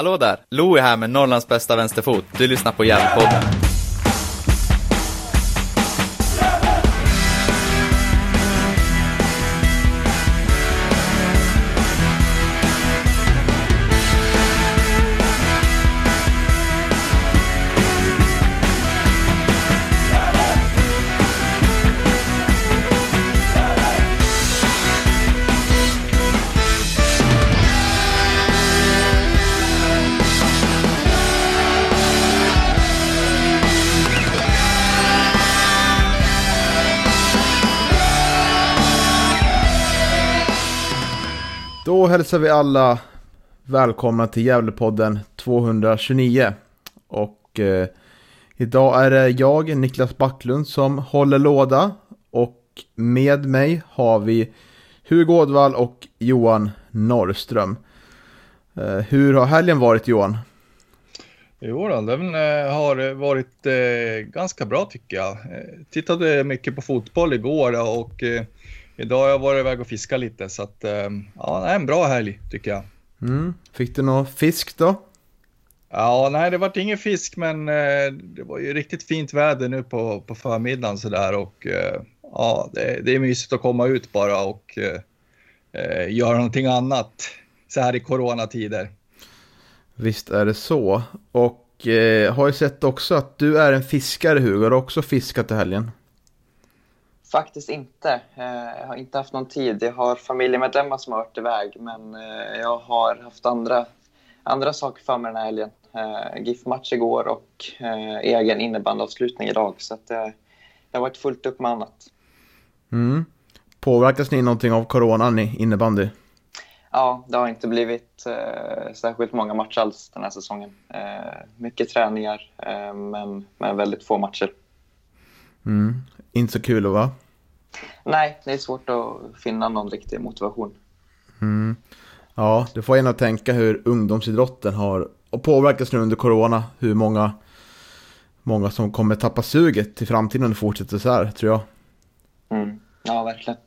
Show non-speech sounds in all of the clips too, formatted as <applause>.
Hallå där! Louie här med Norrlands bästa vänsterfot. Du lyssnar på Järnpodden. Hälsar vi alla välkomna till Gävlepodden 229. Och eh, idag är det jag, Niklas Backlund, som håller låda. Och med mig har vi Hugo Ådvall och Johan Norrström. Eh, hur har helgen varit Johan? Jo då, den eh, har varit eh, ganska bra tycker jag. Eh, tittade mycket på fotboll igår och eh, idag har jag varit iväg och fiskat lite så att eh, ja, det är en bra helg tycker jag. Mm. Fick du någon fisk då? Ja, nej, det vart ingen fisk, men eh, det var ju riktigt fint väder nu på, på förmiddagen så där och eh, ja, det, det är mysigt att komma ut bara och eh, eh, göra någonting annat så här i coronatider. Visst är det så. Och eh, har ju sett också att du är en fiskare Hugo. Har du också fiskat i helgen? Faktiskt inte. Eh, Jag har inte haft någon tid. Jag har familjemedlemmar som har varit iväg, men eh, jag har haft andra, andra saker för mig den här helgen. Eh, GIF-match igår och egen innebandyavslutning idag, så att det, det har varit fullt upp med annat. Mm. Påverkas ni någonting av coronan i innebandy? Ja, det har inte blivit eh, särskilt många matcher alls den här säsongen. Eh, mycket träningar, eh, men, men väldigt få matcher. Mm. Inte så kul va? Nej, det är svårt att finna någon riktig motivation. Mm. Ja, du får gärna tänka hur ungdomsidrotten har och påverkas nu under corona. Hur många, många som kommer tappa suget i framtiden om det fortsätter så här, tror jag. Mm. Ja, verkligen.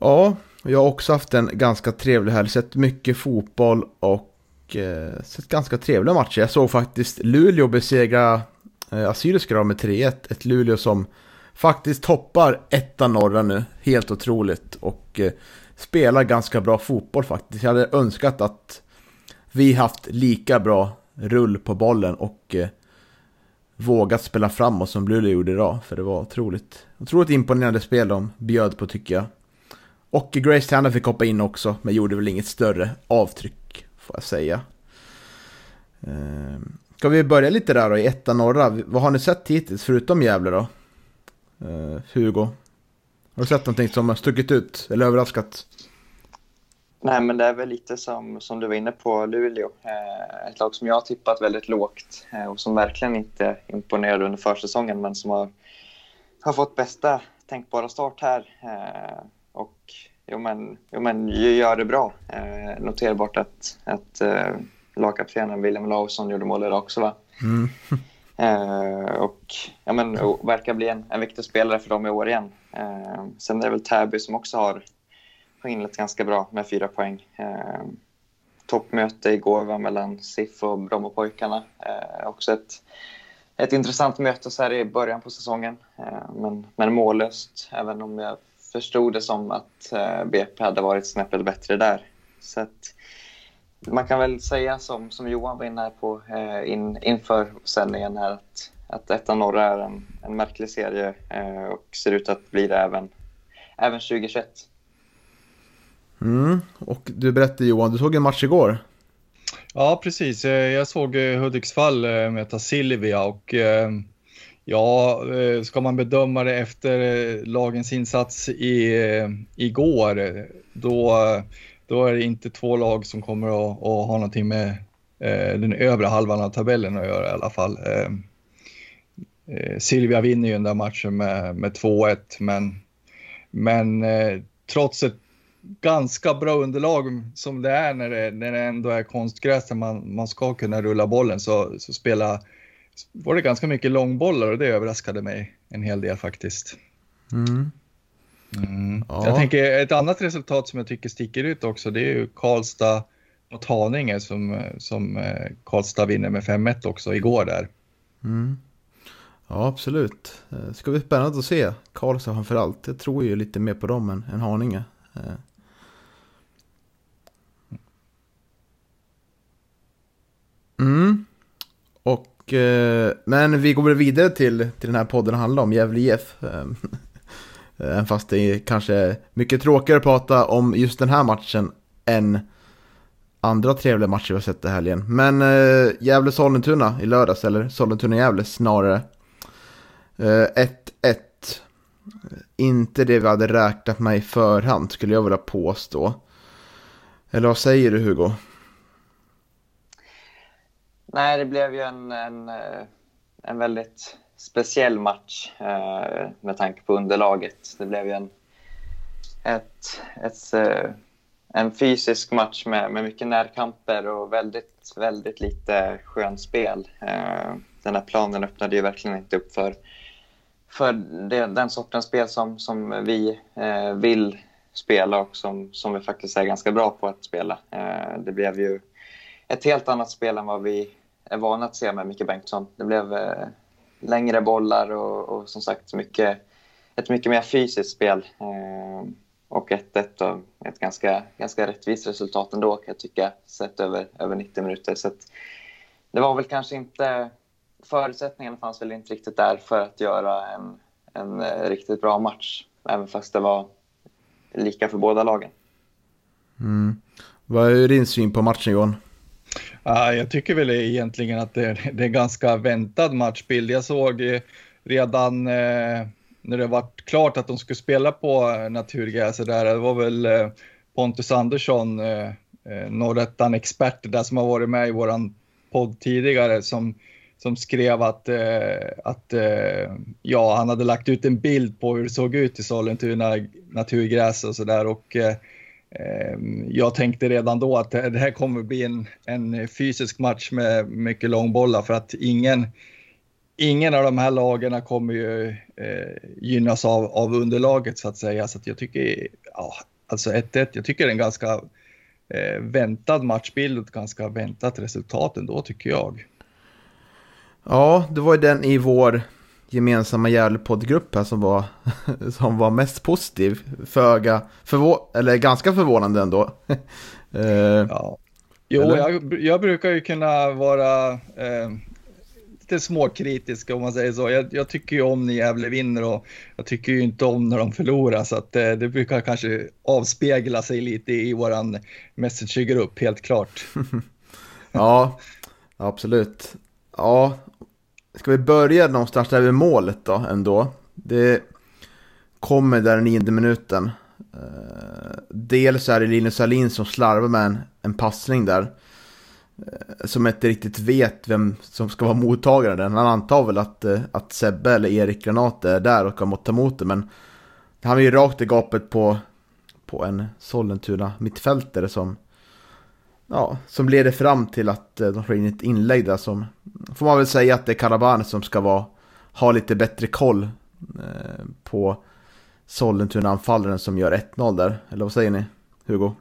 Ja, jag har också haft en ganska trevlig helg. Sett mycket fotboll och eh, sett ganska trevliga matcher. Jag såg faktiskt Luleå besegra eh, Assyriska med 3-1. Ett Luleå som faktiskt toppar etta norra nu. Helt otroligt. Och eh, spelar ganska bra fotboll faktiskt. Jag hade önskat att vi haft lika bra rull på bollen och eh, vågat spela framåt som Luleå gjorde idag. För det var otroligt, otroligt imponerande spel de bjöd på tycker jag. Och Grace Tanner fick hoppa in också, men gjorde väl inget större avtryck, får jag säga. Ehm, ska vi börja lite där då, i etta norra? Vad har ni sett hittills, förutom Gävle då? Ehm, Hugo? Har du sett någonting som har stuckit ut, eller överraskat? Nej, men det är väl lite som, som du var inne på, Luleå. Eh, ett lag som jag har tippat väldigt lågt eh, och som verkligen inte imponerade under försäsongen men som har, har fått bästa tänkbara start här. Eh, och jo men, jo, men gör det bra. Eh, noterbart att, att eh, lagkaptenen William Larsson gjorde mål idag också va? Mm. Eh, och ja, men, och verkar bli en, en viktig spelare för dem i år igen. Eh, sen är det väl Täby som också har, har inlett ganska bra med fyra poäng. Eh, toppmöte igår var mellan SIF och Brommapojkarna. Också ett, ett intressant möte så här i början på säsongen, men, men mållöst. Även om jag förstod det som att BP hade varit snäppet bättre där. Så att, man kan väl säga som, som Johan var inne här på eh, in, inför sändningen här att, att Etta Norra är en, en märklig serie eh, och ser ut att bli det även, även 2021. Mm. Och du berättade Johan, du såg en match igår. Ja, precis. Eh, Jag såg eh, Hudiksvall eh, möta Silvia och eh, ja, ska man bedöma det efter lagens insats i, igår, då, då är det inte två lag som kommer att, att ha någonting med eh, den övre halvan av tabellen att göra i alla fall. Eh, eh, Silvia vinner ju den där matchen med, med 2-1, men, men eh, trots ett ganska bra underlag som det är när det, när det ändå är konstgräs där man, man ska kunna rulla bollen så, så spela, var det ganska mycket långbollar och det överraskade mig en hel del faktiskt. Mm. Mm. Ja. Jag tänker ett annat resultat som jag tycker sticker ut också det är ju Karlstad mot Haninge som, som eh, Karlstad vinner med 5-1 också igår där. Mm. Ja, absolut. Det eh, ska bli spännande att se Karlstad framförallt. Jag tror ju lite mer på dem än, än Haninge. Eh. Mm. Och, men vi går vidare till, till den här podden handlar om, Gävle IF. Eh, även fast det är kanske mycket tråkigare att prata om just den här matchen än andra trevliga matcher vi har sett i helgen. Men eh, Gävle-Sollentuna i lördags, eller Sollentuna-Gävle snarare. 1-1. Eh, Inte det vi hade räknat med i förhand skulle jag vilja påstå. Eller vad säger du Hugo? Nej, det blev ju en, en, eh, en väldigt speciell match eh, med tanke på underlaget. Det blev ju en, ett, ett, eh, en fysisk match med, med mycket närkamper och väldigt, väldigt lite skönspel. Eh, den här planen öppnade ju verkligen inte upp för, för det, den sortens spel som, som vi eh, vill spela och som, som vi faktiskt är ganska bra på att spela. Eh, det blev ju ett helt annat spel än vad vi är vana att se med Micke Bengtsson. Det blev eh, längre bollar och, och, som sagt mycket, ett mycket mer fysiskt spel. Eh, och 1-1 och ett ganska, ganska rättvist resultat ändå kan jag tycka, sett över, över 90 minuter. Så det var väl kanske inte... Förutsättningarna fanns väl inte riktigt där för att göra en, en eh, riktigt bra match, även fast det var lika för båda lagen. Mm. Vad är din syn på matchen Johan? Uh, jag tycker väl egentligen att det är, det är ganska väntad matchbild. Jag såg redan uh, när det var klart att de skulle spela på naturgräs där, det var väl uh, Pontus Andersson, eh, uh, Norrettan-expert där som har varit med i våran podd tidigare som, som skrev att, att ja, han hade lagt ut en bild på hur det såg ut i Sollentuna naturgräs och sådär och Ehm, jag tänkte redan då att det här kommer bli en, en fysisk match med mycket långbollar för att ingen, ingen av de här lagarna kommer ju eh, gynnas av, av underlaget så att säga. Så att jag tycker, ja, alltså 1-1, jag tycker det är en ganska eh, väntad matchbild och ett ganska väntat resultat ändå tycker jag. Ja, det var ju den i vår gemensamma Gävlepoddgrupp här som var, <laughs> som var mest positiv. Föga, förvå eller ganska förvånande ändå. uh, <laughs> ja. Jo, jag, jag, brukar ju kunna vara eh, lite småkritisk om man säger så. Jag, jag, tycker ju om när Gävle vinner och jag tycker ju inte om när de förlorar så att eh, det brukar kanske avspegla sig lite i våran Messenger-grupp, helt klart. <laughs> ja, absolut. Ja, Ska vi börja någonstans där vid målet då ändå? Det kommer där i nionde minuten. Eh, dels är det Linus Alin som slarvar med en, en passning där. Eh, som inte riktigt vet vem som ska vara mottagaren. Han antar väl att, eh, att Sebbe eller Erik Granat är där och kan ta emot det. Men han är ju rakt i gapet på, på en Sollentuna mittfältare som ja, som leder fram till att eh, de får in ett inlägg där som får man väl säga att det är Karabane som ska vara, ha lite bättre koll eh, på Sollentuna-anfallaren som gör 1-0 där. Eller vad säger ni, Hugo?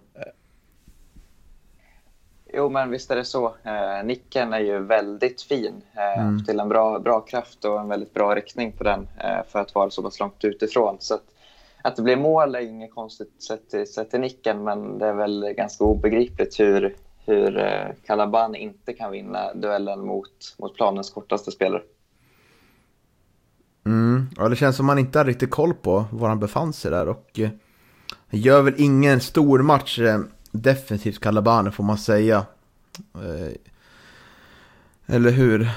Jo, men visst är det så. Eh, nicken är ju väldigt fin. Eh, mm. Till en bra, bra kraft och en väldigt bra riktning på den eh, för att vara så pass långt utifrån. Så att, att det blir mål är inget konstigt sett till, sett till nicken, men det är väl ganska obegripligt hur, hur eh, Calaban inte kan vinna duellen mot, mot planens kortaste spelare. Mm, ja, det känns som man inte har riktigt koll på var han befann sig där och eh, gör väl ingen stor match eh, definitivt Calabane får man säga. Eh, eller hur?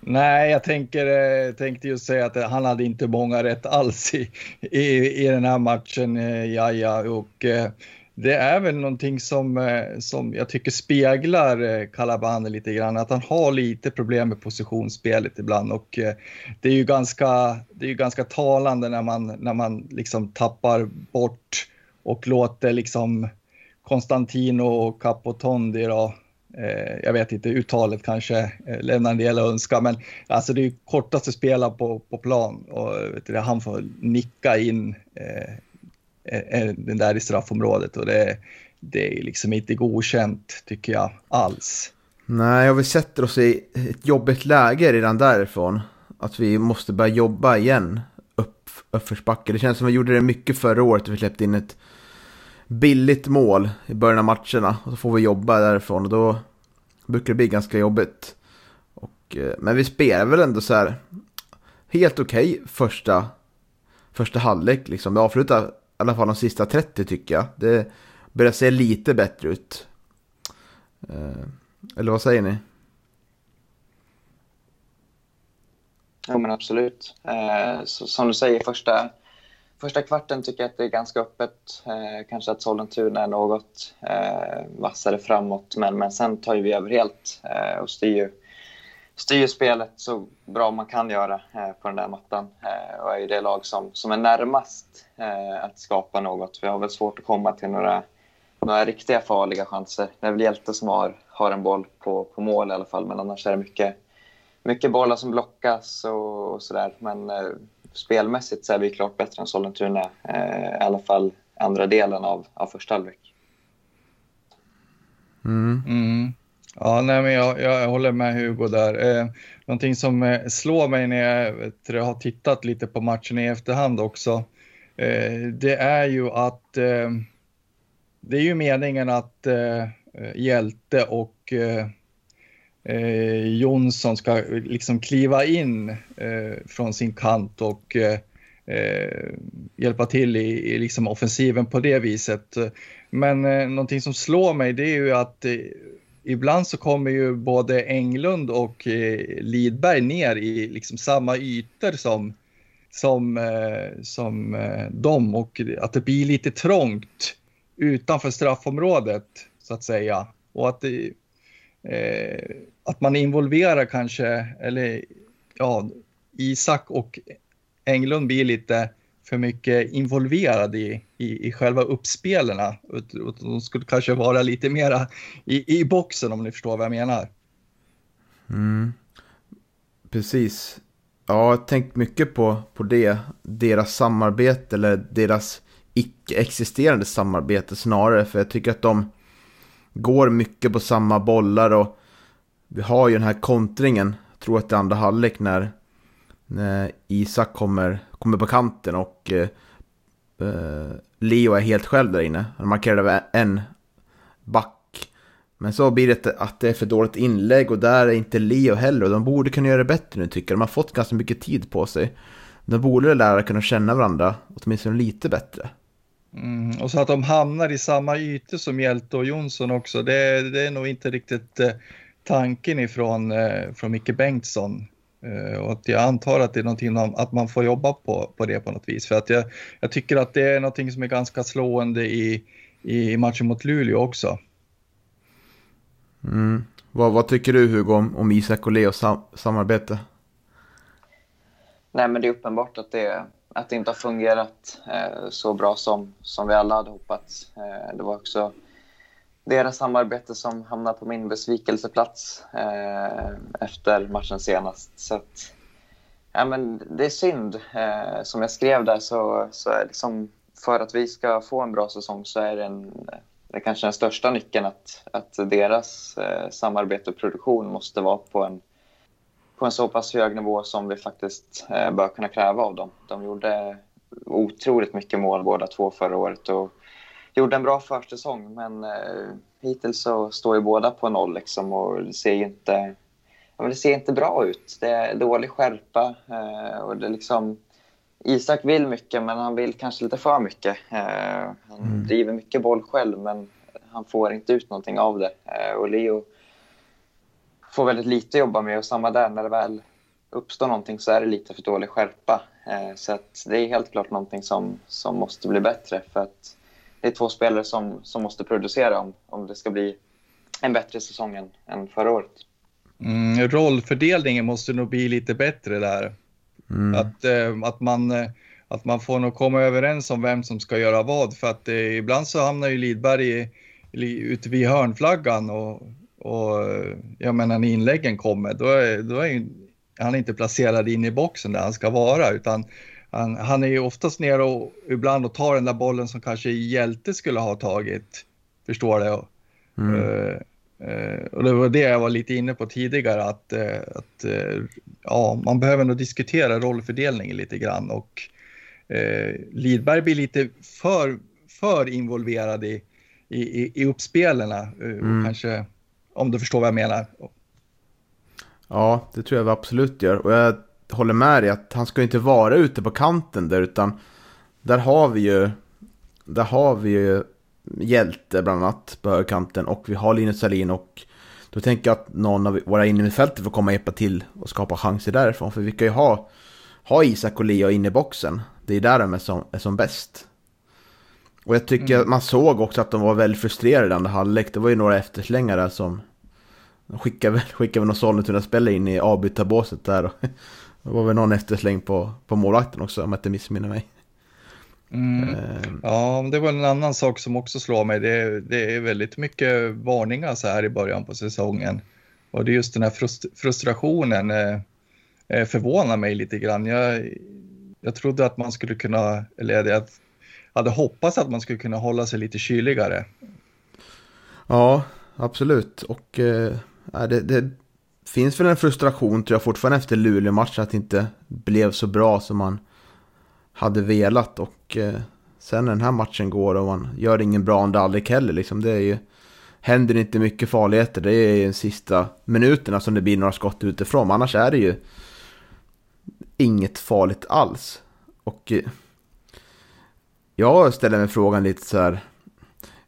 Nej, jag tänker, tänkte just säga att han hade inte många rätt alls i, i, i den här matchen, eh, Jaja. Och eh, det är väl någonting som, eh, som jag tycker speglar eh, Calabane lite grann, att han har lite problem med positionsspelet ibland. Och eh, det är ju ganska, det är ju ganska talande när man, när man liksom tappar bort och låter liksom Konstantino och Capotondi då, Eh, jag vet inte, uttalet kanske eh, lämnar en del att önska, men alltså det är ju kortaste spelaren på, på plan och du, han får nicka in eh, Eh, eh, den där i straffområdet och det, det är liksom inte godkänt tycker jag alls. Nej, och vi sätter oss i ett jobbigt läge redan därifrån. Att vi måste börja jobba igen upp, uppförsbacke. Det känns som vi gjorde det mycket förra året. Vi släppte in ett billigt mål i början av matcherna. Och så får vi jobba därifrån och då brukar det bli ganska jobbigt. Och, eh, men vi spelar väl ändå så här helt okej okay första, första halvlek. Liksom. Vi avslutar alla fall de sista 30 tycker jag. Det börjar se lite bättre ut. Eh, eller vad säger ni? Ja men absolut. Eh, så, som du säger, första, första kvarten tycker jag att det är ganska öppet. Eh, kanske att Sollentuna är något vassare framåt, men, men sen tar vi över helt och styr, styr spelet så bra man kan göra eh, på den där mattan. Eh, och är det lag som, som är närmast eh, att skapa något. Vi har väl svårt att komma till några, några riktiga farliga chanser. Det är väl Hjälte som har, har en boll på, på mål i alla fall, men annars är det mycket mycket bollar som blockas och, och sådär. Men eh, spelmässigt så är vi klart bättre än Sollentuna. Eh, I alla fall andra delen av, av första halvlek. Mm. Mm. Ja, nej, men jag, jag håller med Hugo där. Eh, någonting som eh, slår mig när jag vet, har tittat lite på matchen i efterhand också, eh, det är ju att eh, det är ju meningen att eh, Hjälte och eh, eh, Jonsson ska liksom kliva in eh, från sin kant och eh, eh hjälpa till i, i liksom offensiven på det viset. Men eh, någonting som slår mig det är ju att eh, ibland så kommer ju både Englund och eh, Lidberg ner i liksom samma ytor som, som, eh, som eh, dem och att det blir lite trångt utanför straffområdet så att säga. Och att det, eh, att man involverar kanske, eller ja, Isak och Englund blir lite för mycket involverade i, i, i själva uppspelarna. De skulle kanske vara lite mera i, i boxen om ni förstår vad jag menar. Mm. Precis. Ja, jag har tänkt mycket på, på det. Deras samarbete eller deras icke-existerande samarbete snarare. För jag tycker att de går mycket på samma bollar och vi har ju den här kontringen, jag tror att det är andra halvlek när, när Eh, Isak kommer, kommer på kanten och eh, eh, Leo är helt själv där inne. Han markerar en back. Men så blir det att det är för dåligt inlägg och där är inte Leo heller. De borde kunna göra det bättre nu tycker jag. De har fått ganska mycket tid på sig. De borde lära kunna känna varandra åtminstone lite bättre. Mm, och så att de hamnar i samma ytor som Hjälte och Jonsson också, det, det är nog inte riktigt eh, tanken ifrån eh, från Micke Bengtsson. Eh, och att jag antar att det är någonting om, att man får jobba på, på det på något vis. För att jag, jag tycker att det är någonting som är ganska slående i, i matchen mot Luleå också. Mm. Vad, vad tycker du Hugo om, om Isak och Leos sam samarbete? Nej, men det är uppenbart att det, att det inte har fungerat eh, så bra som, som vi alla hade hoppats. Eh, det var också deras samarbete som hamnar på min besvikelseplats eh, efter matchen senast. Så att, ja, men det är synd. Eh, som jag skrev där så, så är liksom, för att vi ska få en bra säsong så är det, en, det är kanske den största nyckeln att, att deras eh, samarbete och produktion måste vara på en, på en så pass hög nivå som vi faktiskt eh, bör kunna kräva av dem. De gjorde otroligt mycket mål båda två förra året och gjorde en bra försäsong, men eh, hittills så står ju båda på noll liksom, och det ser inte, ja, det ser inte bra ut. Det är dålig skärpa eh, och det liksom, Isak vill mycket, men han vill kanske lite för mycket. Eh, han mm. driver mycket boll själv, men han får inte ut någonting av det. Eh, och Leo får väldigt lite att jobba med och samma där, när det väl uppstår någonting så är det lite för dålig skärpa. Eh, så det är helt klart någonting som, som måste bli bättre för att det är två spelare som, som måste producera om, om det ska bli en bättre säsong än, än förra året. Mm, rollfördelningen måste nog bli lite bättre där. Mm. Att, eh, att, man, eh, att man får nog komma överens om vem som ska göra vad. För att eh, ibland så hamnar ju Lidberg i, i, ute vid hörnflaggan och, och jag menar när inläggen kommer då är, då är ju, han inte placerad in i boxen där han ska vara utan han, han är ju oftast nere och ibland och tar den där bollen som kanske Hjälte skulle ha tagit förstår det. Mm. Uh, uh, och det var det jag var lite inne på tidigare, att, uh, att ja, man behöver nog diskutera rollfördelningen lite grann och Lidberg blir lite för, för involverad i, i, i uppspelen, mm. kanske, om du förstår vad jag menar. Ja, det tror jag vi absolut gör. Och jag håller med dig att han ska inte vara ute på kanten där, utan där har vi ju, där har vi ju Hjälte bland annat på högerkanten och vi har Linus Salin och då tänker jag att någon av våra innermittfältare får komma och hjälpa till och skapa chanser därifrån. För vi kan ju ha, ha Isak och Leo inne i boxen. Det är där de är som, är som bäst. Och jag tycker mm. man såg också att de var väldigt frustrerade i andra halvlek. Det var ju några efterslängare som skickade <laughs> skickade någon Sollentuna-spelare in i avbytarbåset där. Det var väl någon eftersläng på, på målvakten också om jag inte missminner mig. Mm. Uh, ja, det var en annan sak som också slår mig. Det, det, är väldigt mycket varningar så här i början på säsongen. Och det är just den här frust frustrationen eh, eh, förvånar mig lite grann. Jag, jag trodde att man skulle kunna, eller jag hade hoppats att man skulle kunna hålla sig lite kyligare. Ja, absolut. Och eh, det, det, finns väl en frustration tror jag fortfarande efter Luleå-matchen att det inte blev så bra som man hade velat. Och eh, sen när den här matchen går och man gör ingen bra andra aldrig heller. Liksom, det är ju, händer inte mycket farligheter. Det är ju de sista minuterna som det blir några skott utifrån. Annars är det ju inget farligt alls. Och eh, jag ställer mig frågan lite så här.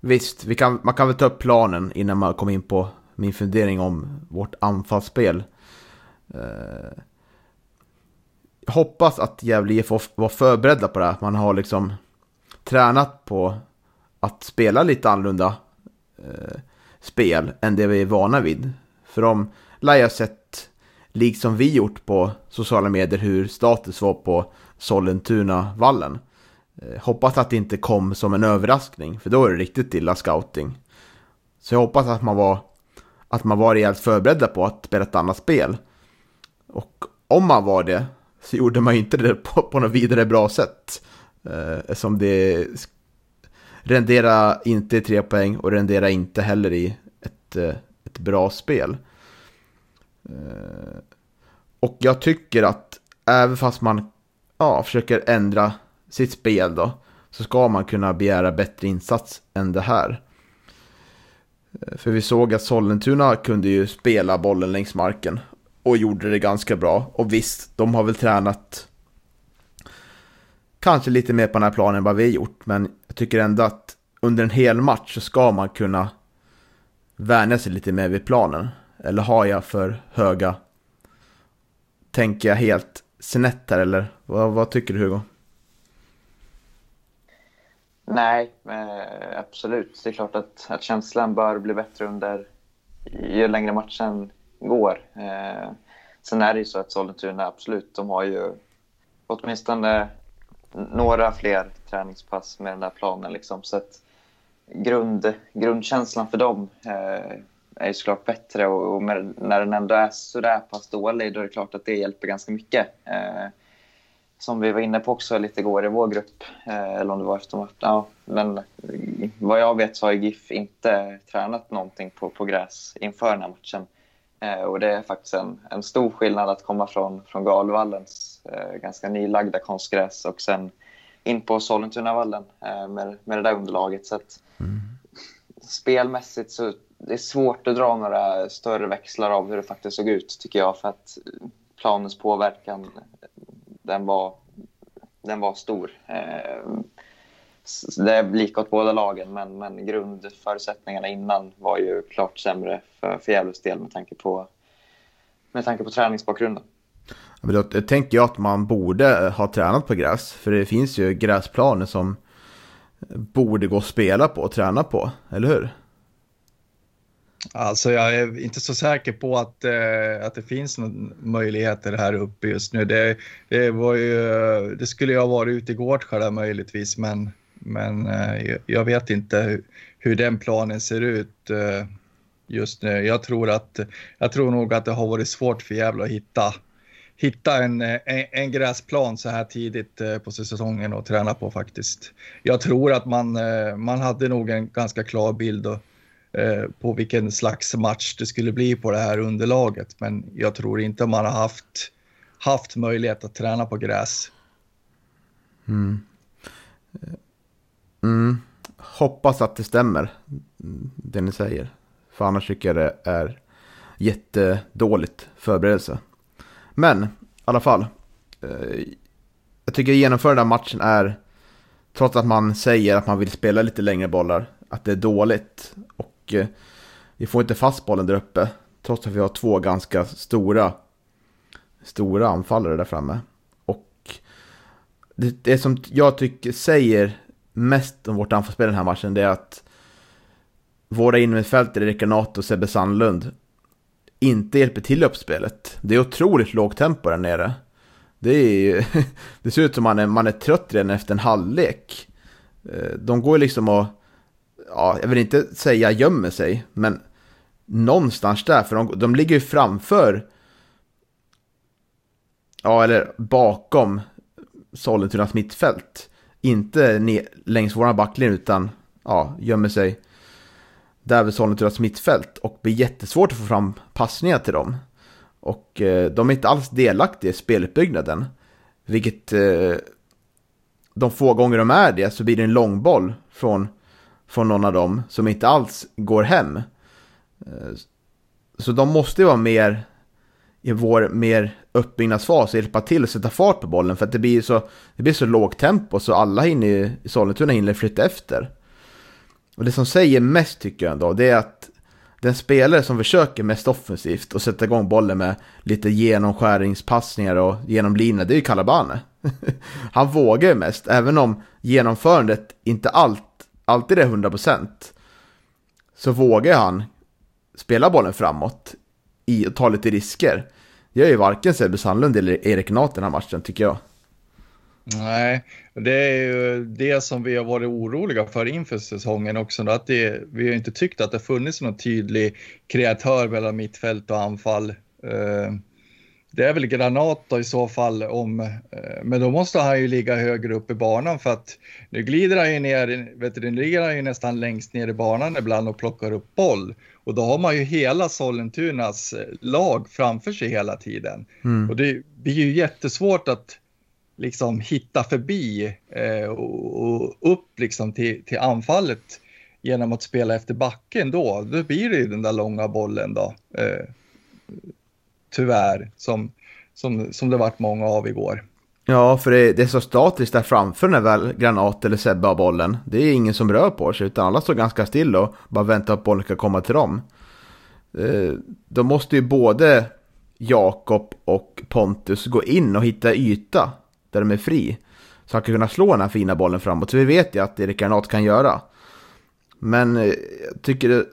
Visst, vi kan, man kan väl ta upp planen innan man kommer in på min fundering om vårt anfallsspel. Eh, jag hoppas att Gävle IF var förberedda på det här. Man har liksom tränat på att spela lite annorlunda eh, spel än det vi är vana vid. För de lär jag sett, liksom vi gjort på sociala medier, hur status var på Sollentuna-vallen. Eh, hoppas att det inte kom som en överraskning, för då är det riktigt illa scouting. Så jag hoppas att man var att man var rejält förberedda på att spela ett annat spel. Och om man var det så gjorde man inte det på, på något vidare bra sätt. Eh, som det renderar inte i tre poäng och renderar inte heller i ett, eh, ett bra spel. Eh, och jag tycker att även fast man ja, försöker ändra sitt spel då, så ska man kunna begära bättre insats än det här. Eh, för vi såg att Sollentuna kunde ju spela bollen längs marken och gjorde det ganska bra. Och visst, de har väl tränat kanske lite mer på den här planen än vad vi har gjort. Men jag tycker ändå att under en hel match så ska man kunna vänja sig lite mer vid planen. Eller har jag för höga... Tänker jag helt snett här eller vad, vad tycker du Hugo? Nej, eh, absolut. Det är klart att, att känslan bör bli bättre under ju längre matchen går. Eh, sen är det ju så att Sollentuna, absolut, de har ju åtminstone några fler träningspass med den där planen. Liksom. Så att grund, grundkänslan för dem eh, är ju såklart bättre och, och med, när den ändå är sådär pass dålig då är det klart att det hjälper ganska mycket. Eh, som vi var inne på också lite igår i vår grupp, eh, eller om det var efter ja, men vad jag vet så har GIF inte tränat någonting på, på gräs inför den här matchen. Eh, och det är faktiskt en, en stor skillnad att komma från, från Galvallens eh, ganska nylagda konstgräs och sen in på Sollentunavallen eh, med, med det där underlaget. Så att, mm. Spelmässigt så det är svårt att dra några större växlar av hur det faktiskt såg ut tycker jag för att planens påverkan den var, den var stor. Eh, det är lika åt båda lagen, men, men grundförutsättningarna innan var ju klart sämre för, för Gävles del med tanke på, med tanke på träningsbakgrunden. Men då tänker jag att man borde eh, ha tränat på gräs, för det finns ju gräsplaner som borde gå att spela på och träna på, eller hur? Alltså jag är inte så säker på att, eh, att det finns någon möjligheter här uppe just nu. Det, det, var ju, det skulle ju ha varit ute i Gårdsjö möjligtvis, men, men eh, jag vet inte hur den planen ser ut eh, just nu. Jag tror, att, jag tror nog att det har varit svårt för Gävle att hitta, hitta en, eh, en, en, gräsplan så här tidigt eh, på säsongen och träna på faktiskt. Jag tror att man, eh, man hade nog en ganska klar bild och, Eh, på vilken slags match det skulle bli på det här underlaget. Men jag tror inte man har haft, haft möjlighet att träna på gräs. Mm. Eh, mm. Hoppas att det stämmer, det ni säger. För annars tycker jag det är jättedåligt förberedelse. Men i alla fall. Eh, jag tycker genomförandet av matchen är, trots att man säger att man vill spela lite längre bollar, att det är dåligt. Och eh, vi får inte fast bollen där uppe, trots att vi har två ganska stora, stora anfallare där framme. Och det, det som jag tycker säger mest om vårt anfallsspel den här matchen, det är att våra innermittfältare, Erik Granato och Sebbe Sandlund, inte hjälper till i uppspelet. Det är otroligt lågt tempo där nere. Det, är, <laughs> det ser ut som man är, man är trött redan efter en halvlek. Eh, de går liksom och, ja, jag vill inte säga gömmer sig, men någonstans där, för de, de ligger ju framför, ja, eller bakom Sollentunas mittfält. Inte ner, längs våra backlinje, utan ja, gömmer sig där vid Sollentunas mittfält och blir jättesvårt att få fram passningar till dem. Och eh, de är inte alls delaktiga i speluppbyggnaden. Vilket eh, de få gånger de är det så blir det en långboll från, från någon av dem som inte alls går hem. Eh, så de måste ju vara mer i vår mer uppbyggnadsfas och hjälpa till att sätta fart på bollen för att det blir så, det blir så lågt tempo så alla hinner, i Sollentuna hinner flytta efter. Och det som säger mest tycker jag ändå, det är att den spelare som försöker mest offensivt och sätta igång bollen med lite genomskäringspassningar och genom linjen, det är ju Calabane. <laughs> Han vågar ju mest, även om genomförandet inte alltid alltid är 100%. Så vågar han spela bollen framåt i, och ta lite risker. Det gör ju varken Sebbe Sandlund eller Erik Nath den här matchen tycker jag. Nej, det är ju det som vi har varit oroliga för inför säsongen också. Att det, vi har inte tyckt att det funnits någon tydlig kreatör mellan mittfält och anfall. Eh, det är väl Granat då i så fall, om, eh, men då måste han ju ligga högre upp i banan för att nu glider han ju ner, vet du, ligger han ju nästan längst ner i banan ibland och plockar upp boll. Och då har man ju hela Sollentunas eh, lag framför sig hela tiden. Mm. Och det blir ju jättesvårt att liksom hitta förbi eh, och, och, upp liksom till, till anfallet genom att spela efter backen då. Då blir det ju den där långa bollen då. Eh, tyvärr, som, som, som det varit många av igår. Ja, för det, det är så statiskt där framför när väl Granat eller Sebbe har bollen. Det är ingen som rör på sig, utan alla står ganska still och bara väntar på att bollen ska komma till dem. Eh, då måste ju både Jakob och Pontus gå in och hitta yta där de är fri. Så han kan kunna slå den här fina bollen framåt. Så vi vet ju att Erik Granat kan göra. Men eh, jag tycker det,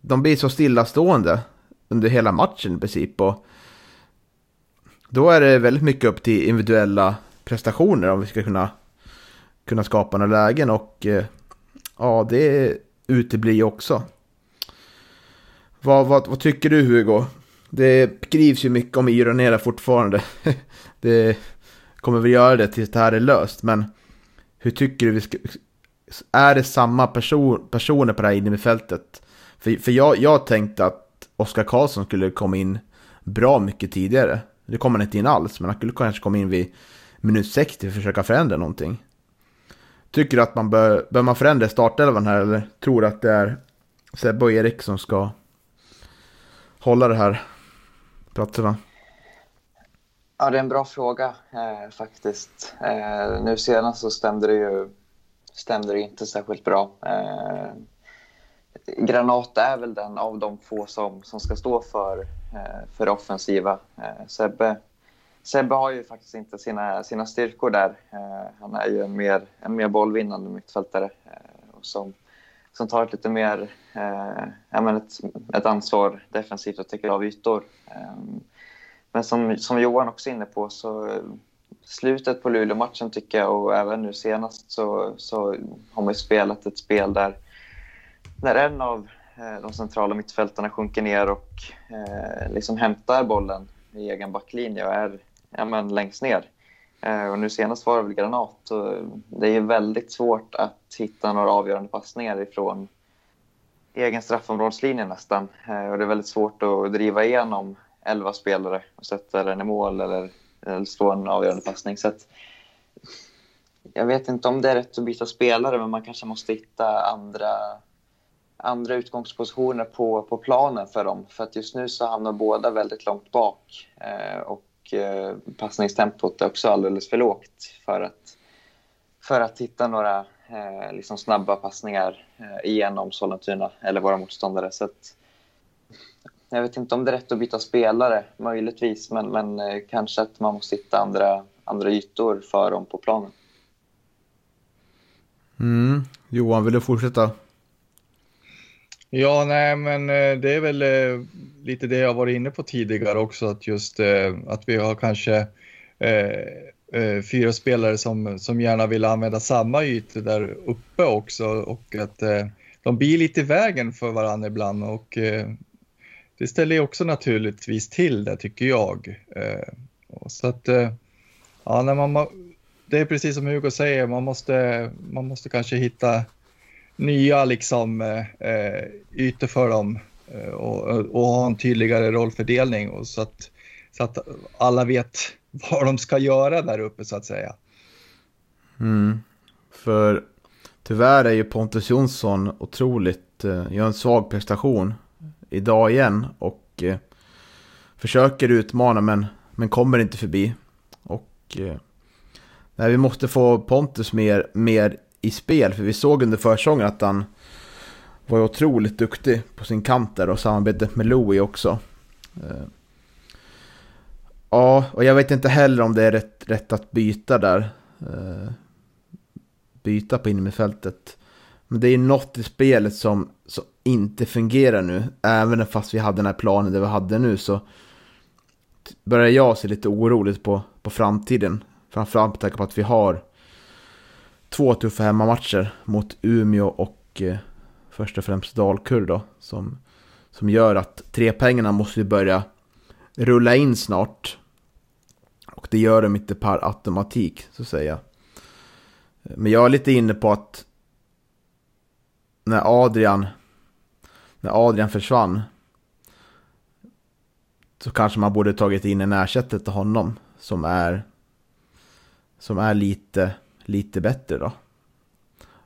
de blir så stillastående under hela matchen i princip. Och då är det väldigt mycket upp till individuella prestationer om vi ska kunna, kunna skapa några lägen. Och eh, ja, det uteblir ju också. Vad, vad, vad tycker du Hugo? Det skrivs ju mycket om Ironera fortfarande. <laughs> det kommer vi göra det tills det här är löst. Men hur tycker du vi ska... Är det samma person, personer på det här innermittfältet? För, för jag, jag tänkte att Oskar Karlsson skulle komma in bra mycket tidigare. Det kommer han inte in alls, men han skulle kanske komma in vid minut 60 för att försöka förändra någonting. Tycker du att man bör, bör man förändra startelvan här eller tror du att det är Sebbe och Erik som ska hålla det här platserna? Ja, det är en bra fråga eh, faktiskt. Eh, nu senast så stämde det ju stämde det inte särskilt bra. Eh, Granat är väl den av de få som, som ska stå för, eh, för offensiva. Eh, Sebbe, Sebbe har ju faktiskt inte sina, sina styrkor där. Eh, han är ju en mer, en mer bollvinnande mittfältare eh, och som, som tar ett lite mer eh, ett, ett ansvar defensivt och täcker av ytor. Eh, men som, som Johan också är inne på så slutet på Luleå-matchen tycker jag och även nu senast så, så har man ju spelat ett spel där, när en av eh, de centrala mittfältarna sjunker ner och eh, liksom hämtar bollen i egen backlinje och är, ja, men längst ner. Eh, och nu senast var det väl Granat. Och det är väldigt svårt att hitta några avgörande passningar ifrån egen straffområdeslinje nästan. Eh, och det är väldigt svårt att driva igenom elva spelare och sätta den i mål eller, eller slå en avgörande passning. Så att, jag vet inte om det är rätt att byta spelare, men man kanske måste hitta andra, andra utgångspositioner på, på planen för dem. För att just nu så hamnar båda väldigt långt bak. Eh, och eh, passningstempot är också alldeles för lågt för att, för att hitta några eh, liksom snabba passningar eh, igenom Sollentuna eller våra motståndare. Så att, jag vet inte om det är rätt att byta spelare, möjligtvis, men, men eh, kanske att man måste hitta andra, andra ytor för dem på planen. Mm. Johan, vill du fortsätta? Ja, nej, men eh, det är väl eh, lite det jag varit inne på tidigare också, att just eh, att vi har kanske eh, fyra spelare som, som gärna vill använda samma ytor där uppe också och att eh, de blir lite i vägen för varandra ibland och eh, det ställer ju också naturligtvis till det tycker jag. så att, ja, när man, det är precis som Hugo säger, man måste, man måste kanske hitta nya liksom, eh, eh, ytor för dem eh, och, och, ha en tydligare rollfördelning och så, att, så att alla vet <laughs> vad de ska göra där uppe så att säga. Mm. För tyvärr är ju Pontus Jonsson otroligt, eh, gör en svag prestation idag igen och eh, försöker utmana men, men kommer inte förbi. Och eh, nej, vi måste få Pontus mer, mer i spel. För vi såg under försäsongen att han var otroligt duktig på sin kant där och samarbetet med Louis också. Eh, ja, och jag vet inte heller om det är rätt, rätt att byta där. Eh, byta på innermittfältet. Men det är något i spelet som, som inte fungerar nu. Även fast vi hade den här planen där vi hade nu så börjar jag se lite oroligt på, på framtiden. Framförallt med tanke på att vi har två tuffa hemmamatcher mot Umeå och eh, först och främst Dalkurd då. Som, som gör att tre pengarna måste börja rulla in snart. Och det gör de inte per automatik, så att säga. Men jag är lite inne på att när Adrian, när Adrian försvann så kanske man borde tagit in en ersättare till honom som är som är lite lite bättre då.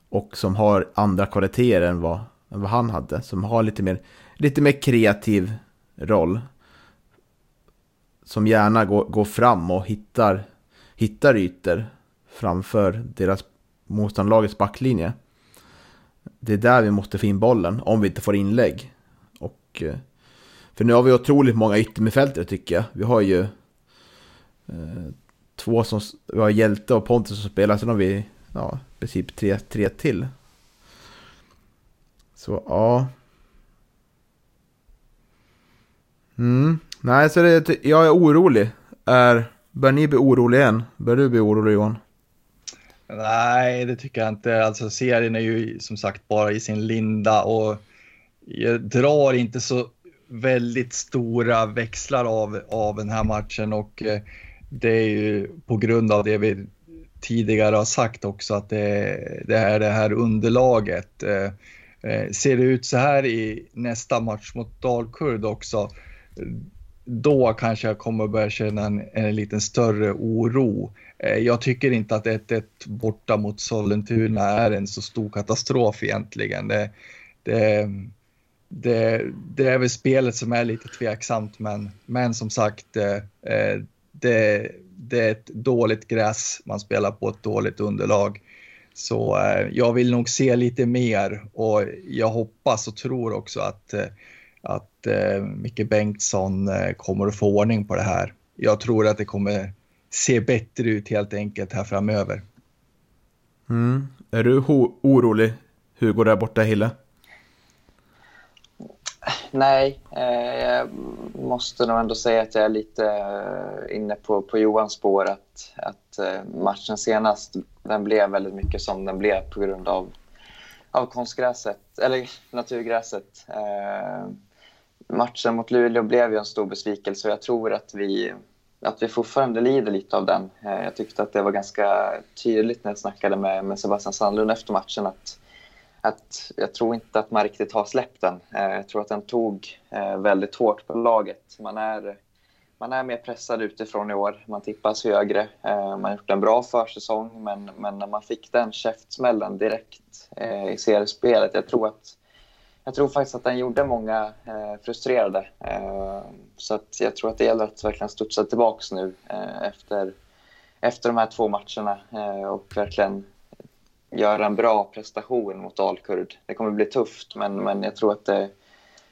Och som har andra kvaliteter än vad, än vad han hade. Som har lite mer, lite mer kreativ roll. Som gärna går, går fram och hittar, hittar ytor framför deras motståndarlagets backlinje. Det är där vi måste få in bollen om vi inte får inlägg. Och, eh, för nu har vi otroligt många yttermittfältare tycker jag. Vi har ju eh, två som, var Hjälte och Pontus som spelar, sen har vi ja, i princip tre, tre till. Så ja. Mm. Nej, så det, jag är orolig. Är, bör ni bli oroliga igen? Bör du bli orolig Johan? Nej, det tycker jag inte. Alltså serien är ju som sagt bara i sin linda och jag drar inte så väldigt stora växlar av, av den här matchen och eh, det är ju på grund av det vi tidigare har sagt också att det, det är det här underlaget. Eh, eh, ser det ut så här i nästa match mot Dalkurd också, då kanske jag kommer börja känna en, en liten större oro. Eh, jag tycker inte att 1-1 borta mot Sollentuna är en så stor katastrof egentligen. Det, det, det, det är väl spelet som är lite tveksamt, men, men som sagt, eh, eh det, det är ett dåligt gräs, man spelar på ett dåligt underlag. Så eh, jag vill nog se lite mer och jag hoppas och tror också att, eh, att eh, Micke Bengtsson eh, kommer att få ordning på det här. Jag tror att det kommer se bättre ut helt enkelt här framöver. Mm. Är du orolig, Hugo, där borta i Hille? Nej, eh, jag måste nog ändå säga att jag är lite eh, inne på, på Johans spår. Att, att eh, matchen senast den blev väldigt mycket som den blev på grund av, av konstgräset, eller naturgräset. Eh, matchen mot Luleå blev ju en stor besvikelse och jag tror att vi, att vi fortfarande lider lite av den. Eh, jag tyckte att det var ganska tydligt när jag snackade med, med Sebastian Sandlund efter matchen att, att jag tror inte att man riktigt har släppt den. Eh, jag tror att den tog eh, väldigt hårt på laget. Man är, man är mer pressad utifrån i år. Man tippas högre. Eh, man har gjort en bra försäsong, men, men när man fick den käftsmällen direkt i seriespelet, jag tror att jag tror faktiskt att den gjorde många eh, frustrerade. Eh, så att jag tror att det gäller att verkligen studsa tillbaka nu eh, efter, efter de här två matcherna eh, och verkligen göra en bra prestation mot Dalkurd. Det kommer bli tufft, men, men jag tror att det,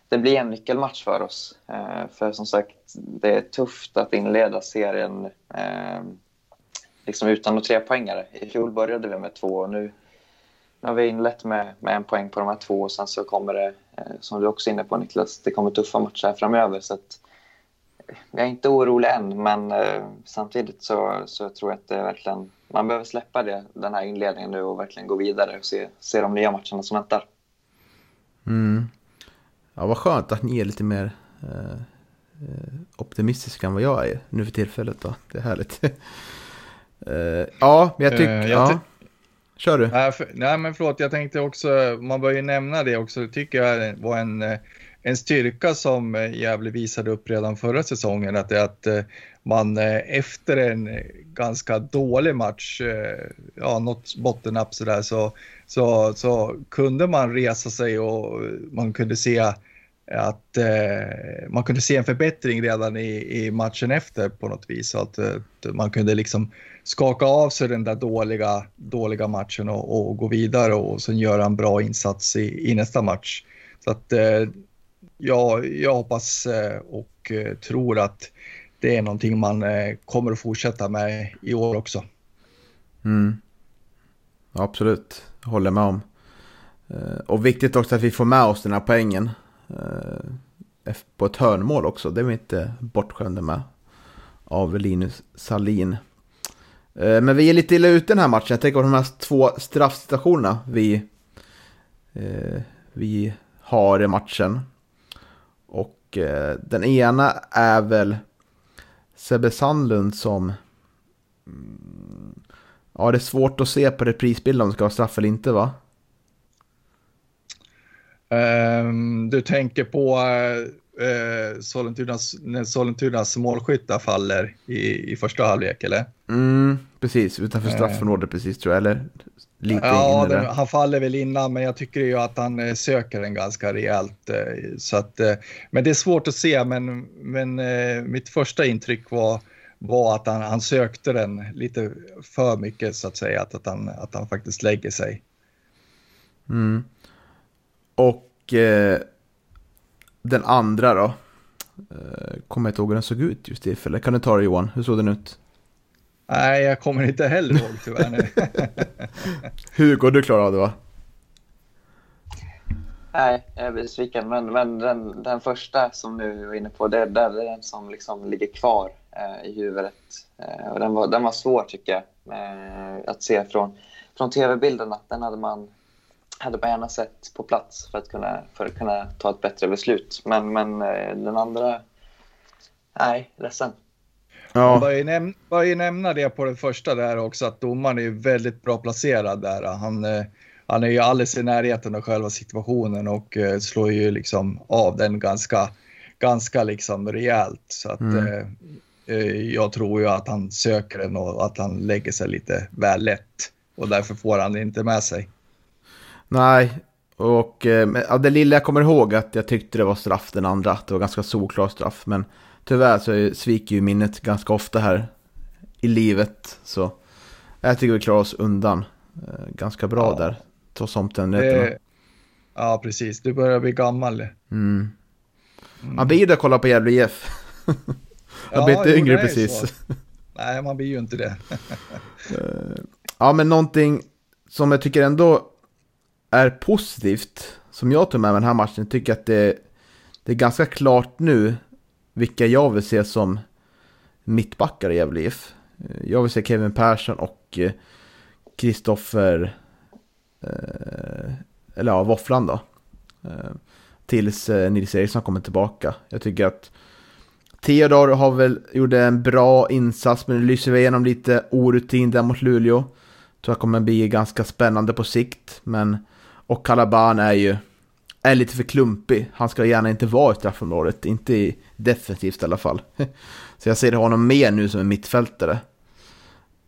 det blir en nyckelmatch för oss. Eh, för som sagt, det är tufft att inleda serien eh, liksom utan några trepoängare. I fjol började vi med två och nu nu har vi inlett med, med en poäng på de här två och sen så kommer det, eh, som du också är inne på Niklas, det kommer tuffa matcher framöver. Så att, eh, jag är inte orolig än, men eh, samtidigt så, så tror jag att det verkligen, man behöver släppa det, den här inledningen nu och verkligen gå vidare och se, se de nya matcherna som väntar. Mm. Ja, vad skönt att ni är lite mer eh, optimistiska än vad jag är nu för tillfället. Då. Det är härligt. <laughs> eh, ja, men jag tycker... Uh, ja. Kör du. Nej, för, nej, men förlåt, jag tänkte också, man bör ju nämna det också, det tycker jag var en, eh, en styrka som eh, Gävle visade upp redan förra säsongen, att, att eh, man eh, efter en ganska dålig match, ja, något bottennapp sådär, så, så, så kunde man resa sig och man kunde se att eh, man kunde se en förbättring redan i, i matchen efter på något vis. Så att, att man kunde liksom skaka av sig den där dåliga, dåliga matchen och, och gå vidare och sen göra en bra insats i, i nästa match. Så att eh, ja, jag hoppas eh, och eh, tror att det är någonting man eh, kommer att fortsätta med i år också. Mm. Absolut, håller med om. Och viktigt också att vi får med oss den här poängen. På ett hörnmål också, det är vi inte bortskämda med. Av Linus Salin. Men vi är lite illa ute den här matchen. Jag tänker på de här två straffsituationerna vi, vi har i matchen. Och eh, den ena är väl Sebbe Sandlund som... Mm, ja, det är svårt att se på reprisbilden om det ska vara straff eller inte va? Um, du tänker på eh, Sollentunas, när Sollentunas målskyttar faller i, i första halvlek, eller? Mm, precis, utanför straffområdet precis tror jag, eller? Lite ja, den, han faller väl innan, men jag tycker ju att han eh, söker den ganska rejält. Eh, så att, eh, men det är svårt att se, men, men mitt första intryck var, var att han, han sökte den lite för mycket, så att säga, att, att, han, att han faktiskt lägger sig. Mm. Och eh, den andra då? Eh, kommer jag inte ihåg hur den såg ut just tillfället. Kan du ta det Johan? Hur såg den ut? Nej, jag kommer inte heller ihåg tyvärr. <laughs> Hugo, du klarar av det va? Nej, jag är besviken. Men, men den, den första som du var inne på, det, det är den som liksom ligger kvar eh, i huvudet. Eh, och den, var, den var svår tycker jag eh, att se från, från tv-bilderna. Den hade man hade man gärna sett på plats för att kunna, för att kunna ta ett bättre beslut. Men, men eh, den andra, nej, ledsen. Ja. Man bör ju, näm bör ju nämna det på den första där också, att domaren är väldigt bra placerad där. Han, eh, han är ju alldeles i närheten av själva situationen och eh, slår ju liksom av den ganska, ganska liksom rejält. Så att mm. eh, jag tror ju att han söker den och att han lägger sig lite väl lätt och därför får han det inte med sig. Nej, och eh, det lilla jag kommer ihåg att jag tyckte det var straff den andra, att det var ganska solklar straff. Men tyvärr så sviker ju minnet ganska ofta här i livet. Så jag tycker vi klarar oss undan eh, ganska bra ja. där, trots omständigheterna. Det... Ja, precis. Du börjar bli gammal. Mm. Mm. Man blir ju det att kolla på Gävle IF. <laughs> jag ja, blir inte yngre precis. <laughs> Nej, man blir ju inte det. <laughs> Eh, ja, men någonting som jag tycker ändå är positivt, som jag tog med mig den här matchen, tycker att det, det är ganska klart nu vilka jag vill se som mittbackar i Gävle IF. Jag vill se Kevin Persson och eh, Kristoffer, eh, eller ja, Våfflan då. Eh, tills eh, Nils Eriksson kommer tillbaka. Jag tycker att Theodor har väl gjort en bra insats, men nu lyser igenom lite orutin där mot Luleå. Tror jag kommer bli ganska spännande på sikt, men... Och Calaban är ju... Är lite för klumpig. Han ska gärna inte vara i straffområdet, inte i defensivt i alla fall. <laughs> Så jag ser honom mer nu som en mittfältare.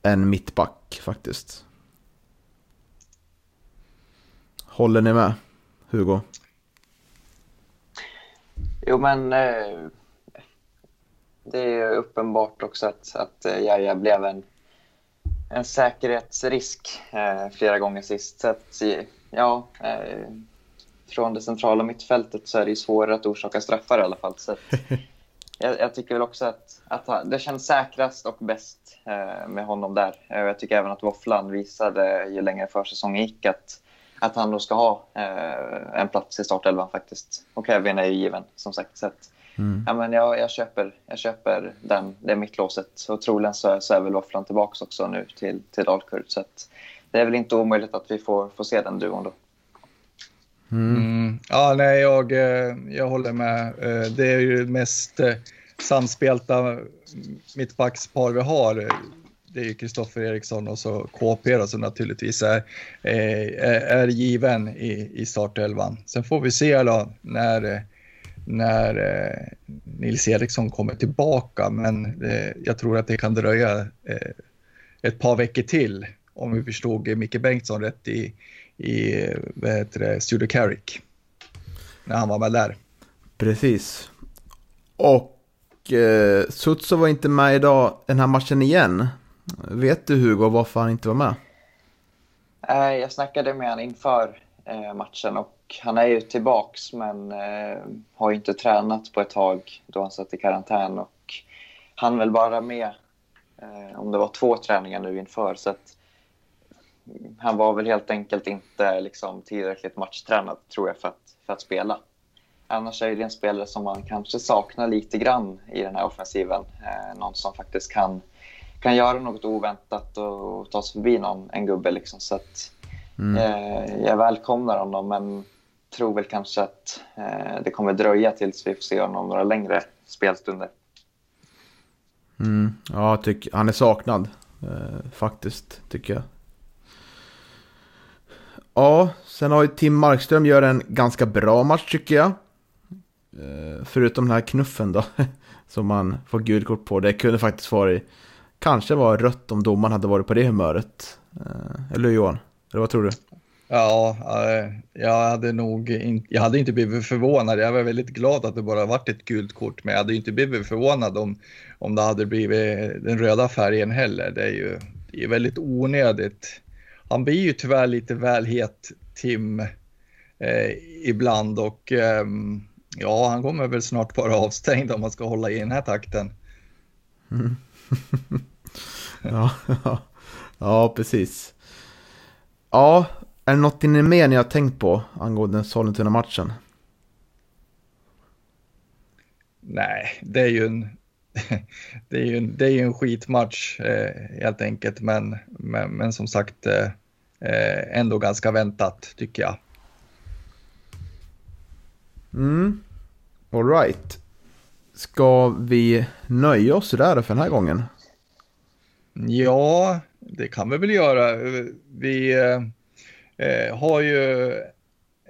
Än mittback, faktiskt. Håller ni med, Hugo? Jo, men eh, det är uppenbart också att, att eh, Jaja blev en, en säkerhetsrisk eh, flera gånger sist. Så att, ja, eh, från det centrala mittfältet så är det svårare att orsaka straffar i alla fall. Så <laughs> jag, jag, tycker väl också att, att det känns säkrast och bäst eh, med honom där. Eh, jag tycker även att Våfflan visade ju längre försäsongen gick att, att han då ska ha eh, en plats i startelvan faktiskt. Och Kevin är ju given som sagt. Så att, mm. ja, men jag, jag, köper, jag köper den, det mittlåset och troligen så, så är väl Våfflan tillbaka också nu till, till Dalkurd. Så att, det är väl inte omöjligt att vi får, får se den duon då. Mm. Mm. Ja, nej, jag, eh, jag håller med. Eh, det är ju mest eh, samspelta mittbackspar vi har. Det är ju Kristoffer Eriksson och så KP då, som naturligtvis är, är, är given i, i startelvan. Sen får vi se då när, när Nils Eriksson kommer tillbaka, men jag tror att det kan dröja ett par veckor till om vi förstod Micke Bengtsson rätt i, i vad heter det, Studio Carrick. När han var med där. Precis. Och eh, Sutso var inte med idag den här matchen igen. Vet du Hugo varför han inte var med? Eh, jag snackade med honom inför eh, matchen och han är ju tillbaks men eh, har inte tränat på ett tag då han satt i karantän och han väl bara med eh, om det var två träningar nu inför så att han var väl helt enkelt inte liksom, tillräckligt matchtränad tror jag för att, för att spela. Annars är det en spelare som man kanske saknar lite grann i den här offensiven. Eh, någon som faktiskt kan, kan göra något oväntat och ta sig förbi någon, en gubbe. Liksom. Så att, mm. eh, jag välkomnar honom men tror väl kanske att eh, det kommer dröja tills vi får se honom några längre spelstunder. Mm. Ja, tyck, han är saknad eh, faktiskt, tycker jag. Ja, sen har ju Tim Markström gör en ganska bra match tycker jag. Eh, förutom den här knuffen då, <laughs> som man får gult kort på. Det kunde faktiskt varit, kanske var rött om domaren hade varit på det humöret. Eh, eller hur Johan? Eller vad tror du? Ja, eh, jag hade nog in, jag hade inte blivit förvånad. Jag var väldigt glad att det bara varit ett gult kort, men jag hade inte blivit förvånad om, om det hade blivit den röda färgen heller. Det är ju det är väldigt onödigt han blir ju tyvärr lite väl het, Tim, eh, ibland och eh, ja, han kommer väl snart vara avstängd om man ska hålla i den här takten. Mm. <laughs> ja, ja, ja, precis. Ja, är det något ni mer ni har tänkt på angående Sollentuna-matchen? Nej, det är ju en, <laughs> det är ju en, det är en skitmatch eh, helt enkelt, men, men, men som sagt eh, eh ändå ganska väntat tycker jag. Mm, alright. Ska vi nöja oss där för den här gången? Ja, det kan vi väl göra. Vi eh, eh har ju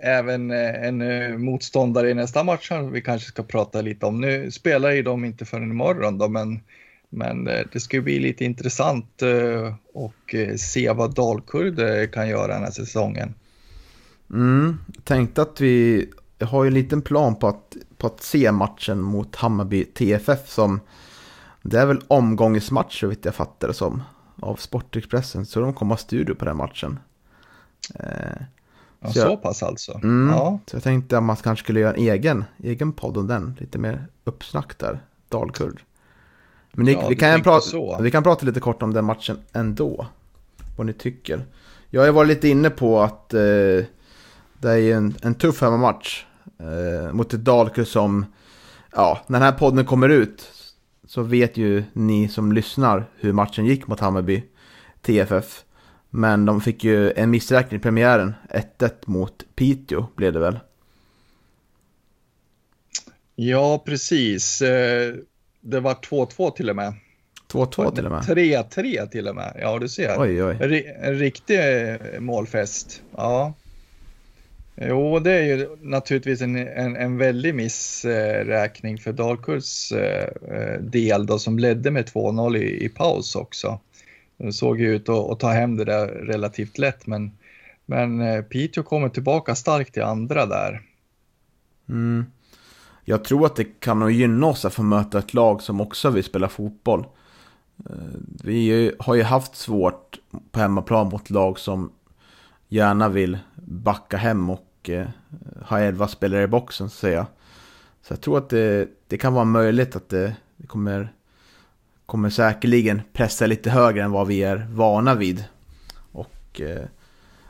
även eh, en eh, motståndare i nästa match som vi kanske ska prata lite om. Nu spelar ju de inte förrän imorgon då, men, men eh, det ska bli lite intressant och se vad Dalkurd kan göra den här säsongen. Mm, tänkte att vi har ju en liten plan på att, på att se matchen mot Hammarby TFF som det är väl omgångsmatch så vitt jag fattar det som av Sportexpressen så de kommer ha studio på den matchen. Ja, så, jag, så pass alltså? Mm, ja. Så jag tänkte att man kanske skulle göra en egen, egen podd om den. Lite mer uppsnack där, Dalkurd. Men ni, ja, vi, kan prata, vi kan prata lite kort om den matchen ändå. Vad ni tycker. Jag har varit lite inne på att eh, det är en, en tuff hemmamatch. Eh, mot ett Dalkurd som, ja, när den här podden kommer ut så vet ju ni som lyssnar hur matchen gick mot Hammarby TFF. Men de fick ju en missräkning i premiären. 1-1 mot Piteå blev det väl? Ja, precis. Eh, det var 2-2 till och med. 2-2 till och med? 3-3 till och med. Ja, du ser. Oj, oj. En, riktig eh, målfest. Ja. Jo, det är ju naturligtvis en, en, en väldig missräkning för Dalkurds eh, del då, som ledde med 2-0 i, i paus också. Det såg ju ut att, att ta hem det där relativt lätt, men, men eh, Piteå kommer tillbaka starkt i andra där. Mm. Jag tror att det kan nog gynna oss att få möta ett lag som också vill spela fotboll. Eh, vi har ju haft svårt på hemmaplan mot lag som gärna vill backa hem och eh, ha elva spelare i boxen så att säga. Så jag tror att det, det kan vara möjligt att det, det kommer, kommer säkerligen pressa lite högre än vad vi är vana vid. Och eh,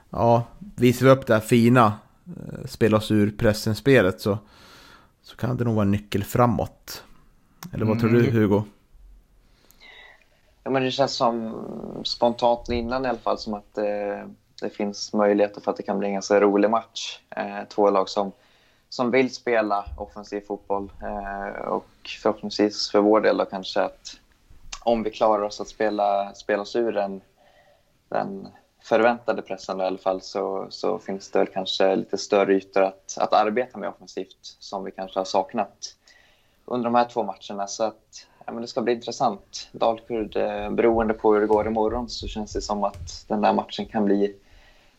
ja, visar vi upp det här fina, spela oss ur pressen-spelet så, så kan det nog vara en nyckel framåt. Eller vad tror du mm. Hugo? Ja, men det känns som spontant innan i alla fall som att eh, det finns möjligheter för att det kan bli en ganska rolig match. Eh, två lag som, som vill spela offensiv fotboll eh, och förhoppningsvis för vår del då kanske att om vi klarar oss att spela, spela oss ur den, den förväntade pressen i alla fall så, så finns det väl kanske lite större ytor att, att arbeta med offensivt som vi kanske har saknat under de här två matcherna. Så att ja, men det ska bli intressant. Dalkurd, eh, beroende på hur det går imorgon så känns det som att den där matchen kan bli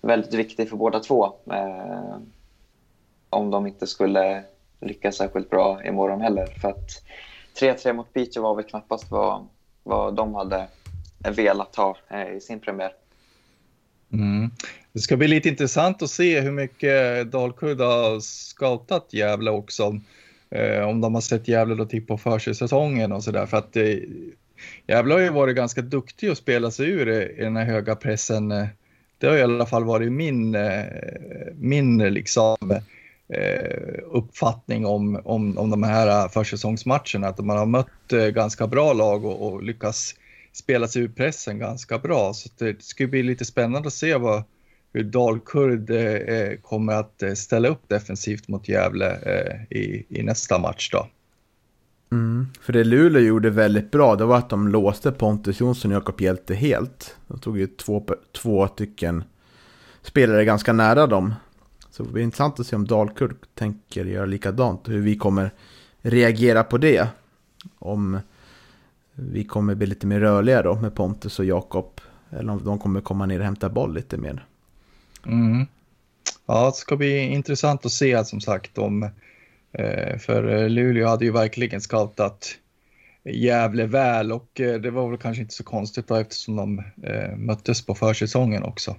väldigt viktig för båda två. Eh, om de inte skulle lyckas särskilt bra imorgon heller. För att 3-3 mot Piteå var väl knappast vad, vad de hade velat ha eh, i sin premiär. Mm. Det ska bli lite intressant att se hur mycket Dalkurd har scoutat Gävle också. Eh, om de har sett Gävle då typ på försäsongen och sådär. För att eh, Gävle har ju varit ganska duktig att spela sig ur eh, i den här höga pressen. Eh, det har i alla fall varit min, eh, min liksom, eh, uppfattning om, om, om de här försäsongsmatcherna. Att man har mött eh, ganska bra lag och, och lyckats spela sig ur pressen ganska bra. Så det ska bli lite spännande att se vad, hur Dalkurd eh, eh kommer att eh, ställa upp defensivt mot Gävle eh, i, i nästa match. Då. Mm, för det Luleå gjorde väldigt bra, det var att de låste Pontus Jonsson och Jakob Hjelte helt. De tog ju två, två stycken spelare ganska nära dem. Så det blir intressant att se om Dalkurd tänker göra likadant, hur vi kommer reagera på det. Om vi kommer bli lite mer rörliga då med Pontus och Jakob. Eller om de kommer komma ner och hämta boll lite mer. Mm. Ja, det ska bli intressant att se som sagt om, eh, för eh, Luleå hade ju verkligen scoutat Gävle väl och eh, det var väl kanske inte så konstigt då eftersom de möttes på försäsongen också.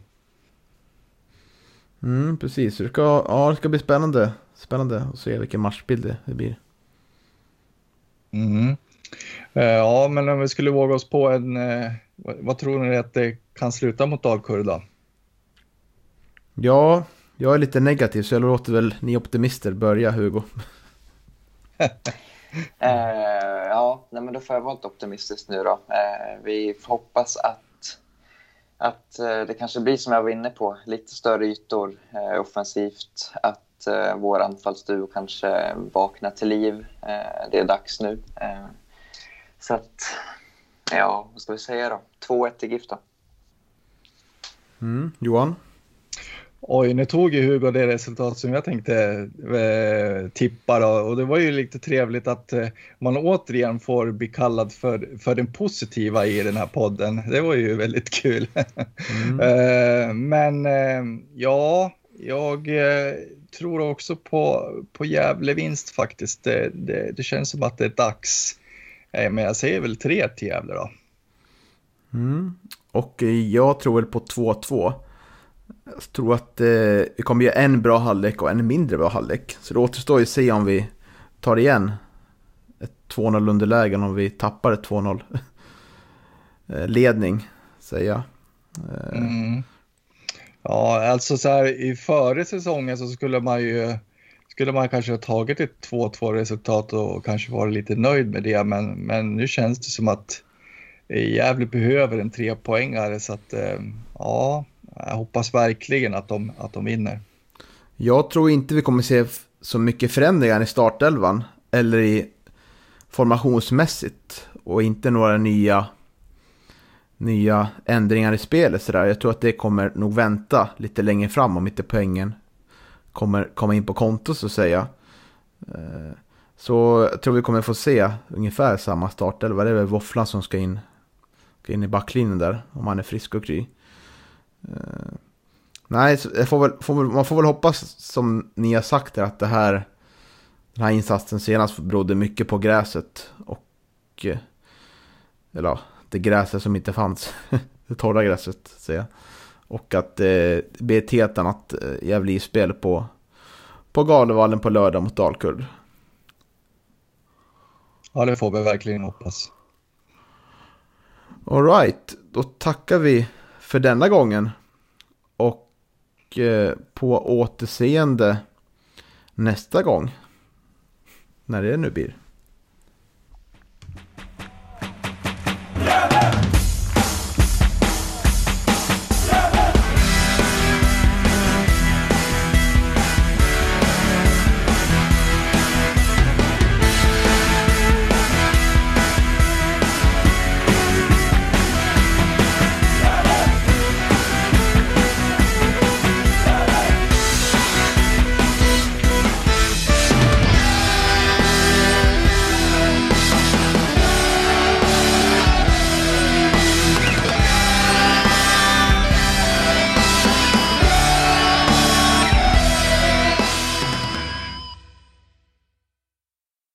Mm, precis, det ska, ja, det ska bli spännande, spännande att se vilken matchbild det blir. Mm. Ja, men om vi skulle våga oss på en, vad tror ni att det kan sluta mot Dalkurd Ja, jag är lite negativ så jag låter väl ni optimister börja Hugo. <laughs> eh, ja, nej, men då får jag vara lite optimistisk nu då. Eh, vi hoppas att, att eh, det kanske blir som jag var inne på, lite större ytor eh, offensivt. Att eh, vår anfallsduo kanske vaknar till liv. Eh, det är dags nu. Eh, så att, ja, vad ska vi säga då? 2-1 till GIF då. Mm, Johan? Oj, nu tog ju Hugo det resultat som jag tänkte eh, tippa då. och det var ju lite trevligt att eh, man återigen får bli kallad för, för den positiva i den här podden. Det var ju väldigt kul. <laughs> Mm. eh, men eh, ja, jag eh, tror också på, på Gävle-vinst faktiskt. Det, det, det, känns som att det är dags. Eh, men jag säger väl tre till Gävle då. Mm. Och jag tror väl på 2-2. Jag tror att eh, vi kommer göra en bra halvlek och en mindre bra halvlek. Så det återstår ju att se om vi tar igen ett 2-0 underläge om vi tappar ett 2-0 <laughs> eh, ledning, säger jag. Eh. Mm. Ja, alltså så här i före säsongen så skulle man ju skulle man kanske ha tagit ett 2-2 resultat och kanske varit lite nöjd med det, men, men nu känns det som att Gävle behöver en trepoängare så att eh, ja, jag hoppas verkligen att de, att de vinner. Jag tror inte vi kommer se så mycket förändringar i startelvan eller i formationsmässigt och inte några nya, nya ändringar i spelet. Så där. Jag tror att det kommer nog vänta lite längre fram om inte poängen kommer komma in på konto så att säga. Eh, så jag tror vi kommer få se ungefär samma startelva. Det är väl Våfflan som ska in, ska in i backlinjen där. Om han är frisk och kry. Eh, nej, får väl, får väl, man får väl hoppas som ni har sagt att det här, den här insatsen senast berodde mycket på gräset. Och, eh, eller ja, det gräset som inte fanns. <laughs> det torra gräset, säger jag. Och att eh, helt annat eh, jävla spel på, på Galevallen på lördag mot Dalkurd. Ja, det får vi verkligen hoppas. Alright, då tackar vi för denna gången. Och eh, på återseende nästa gång. När det nu blir.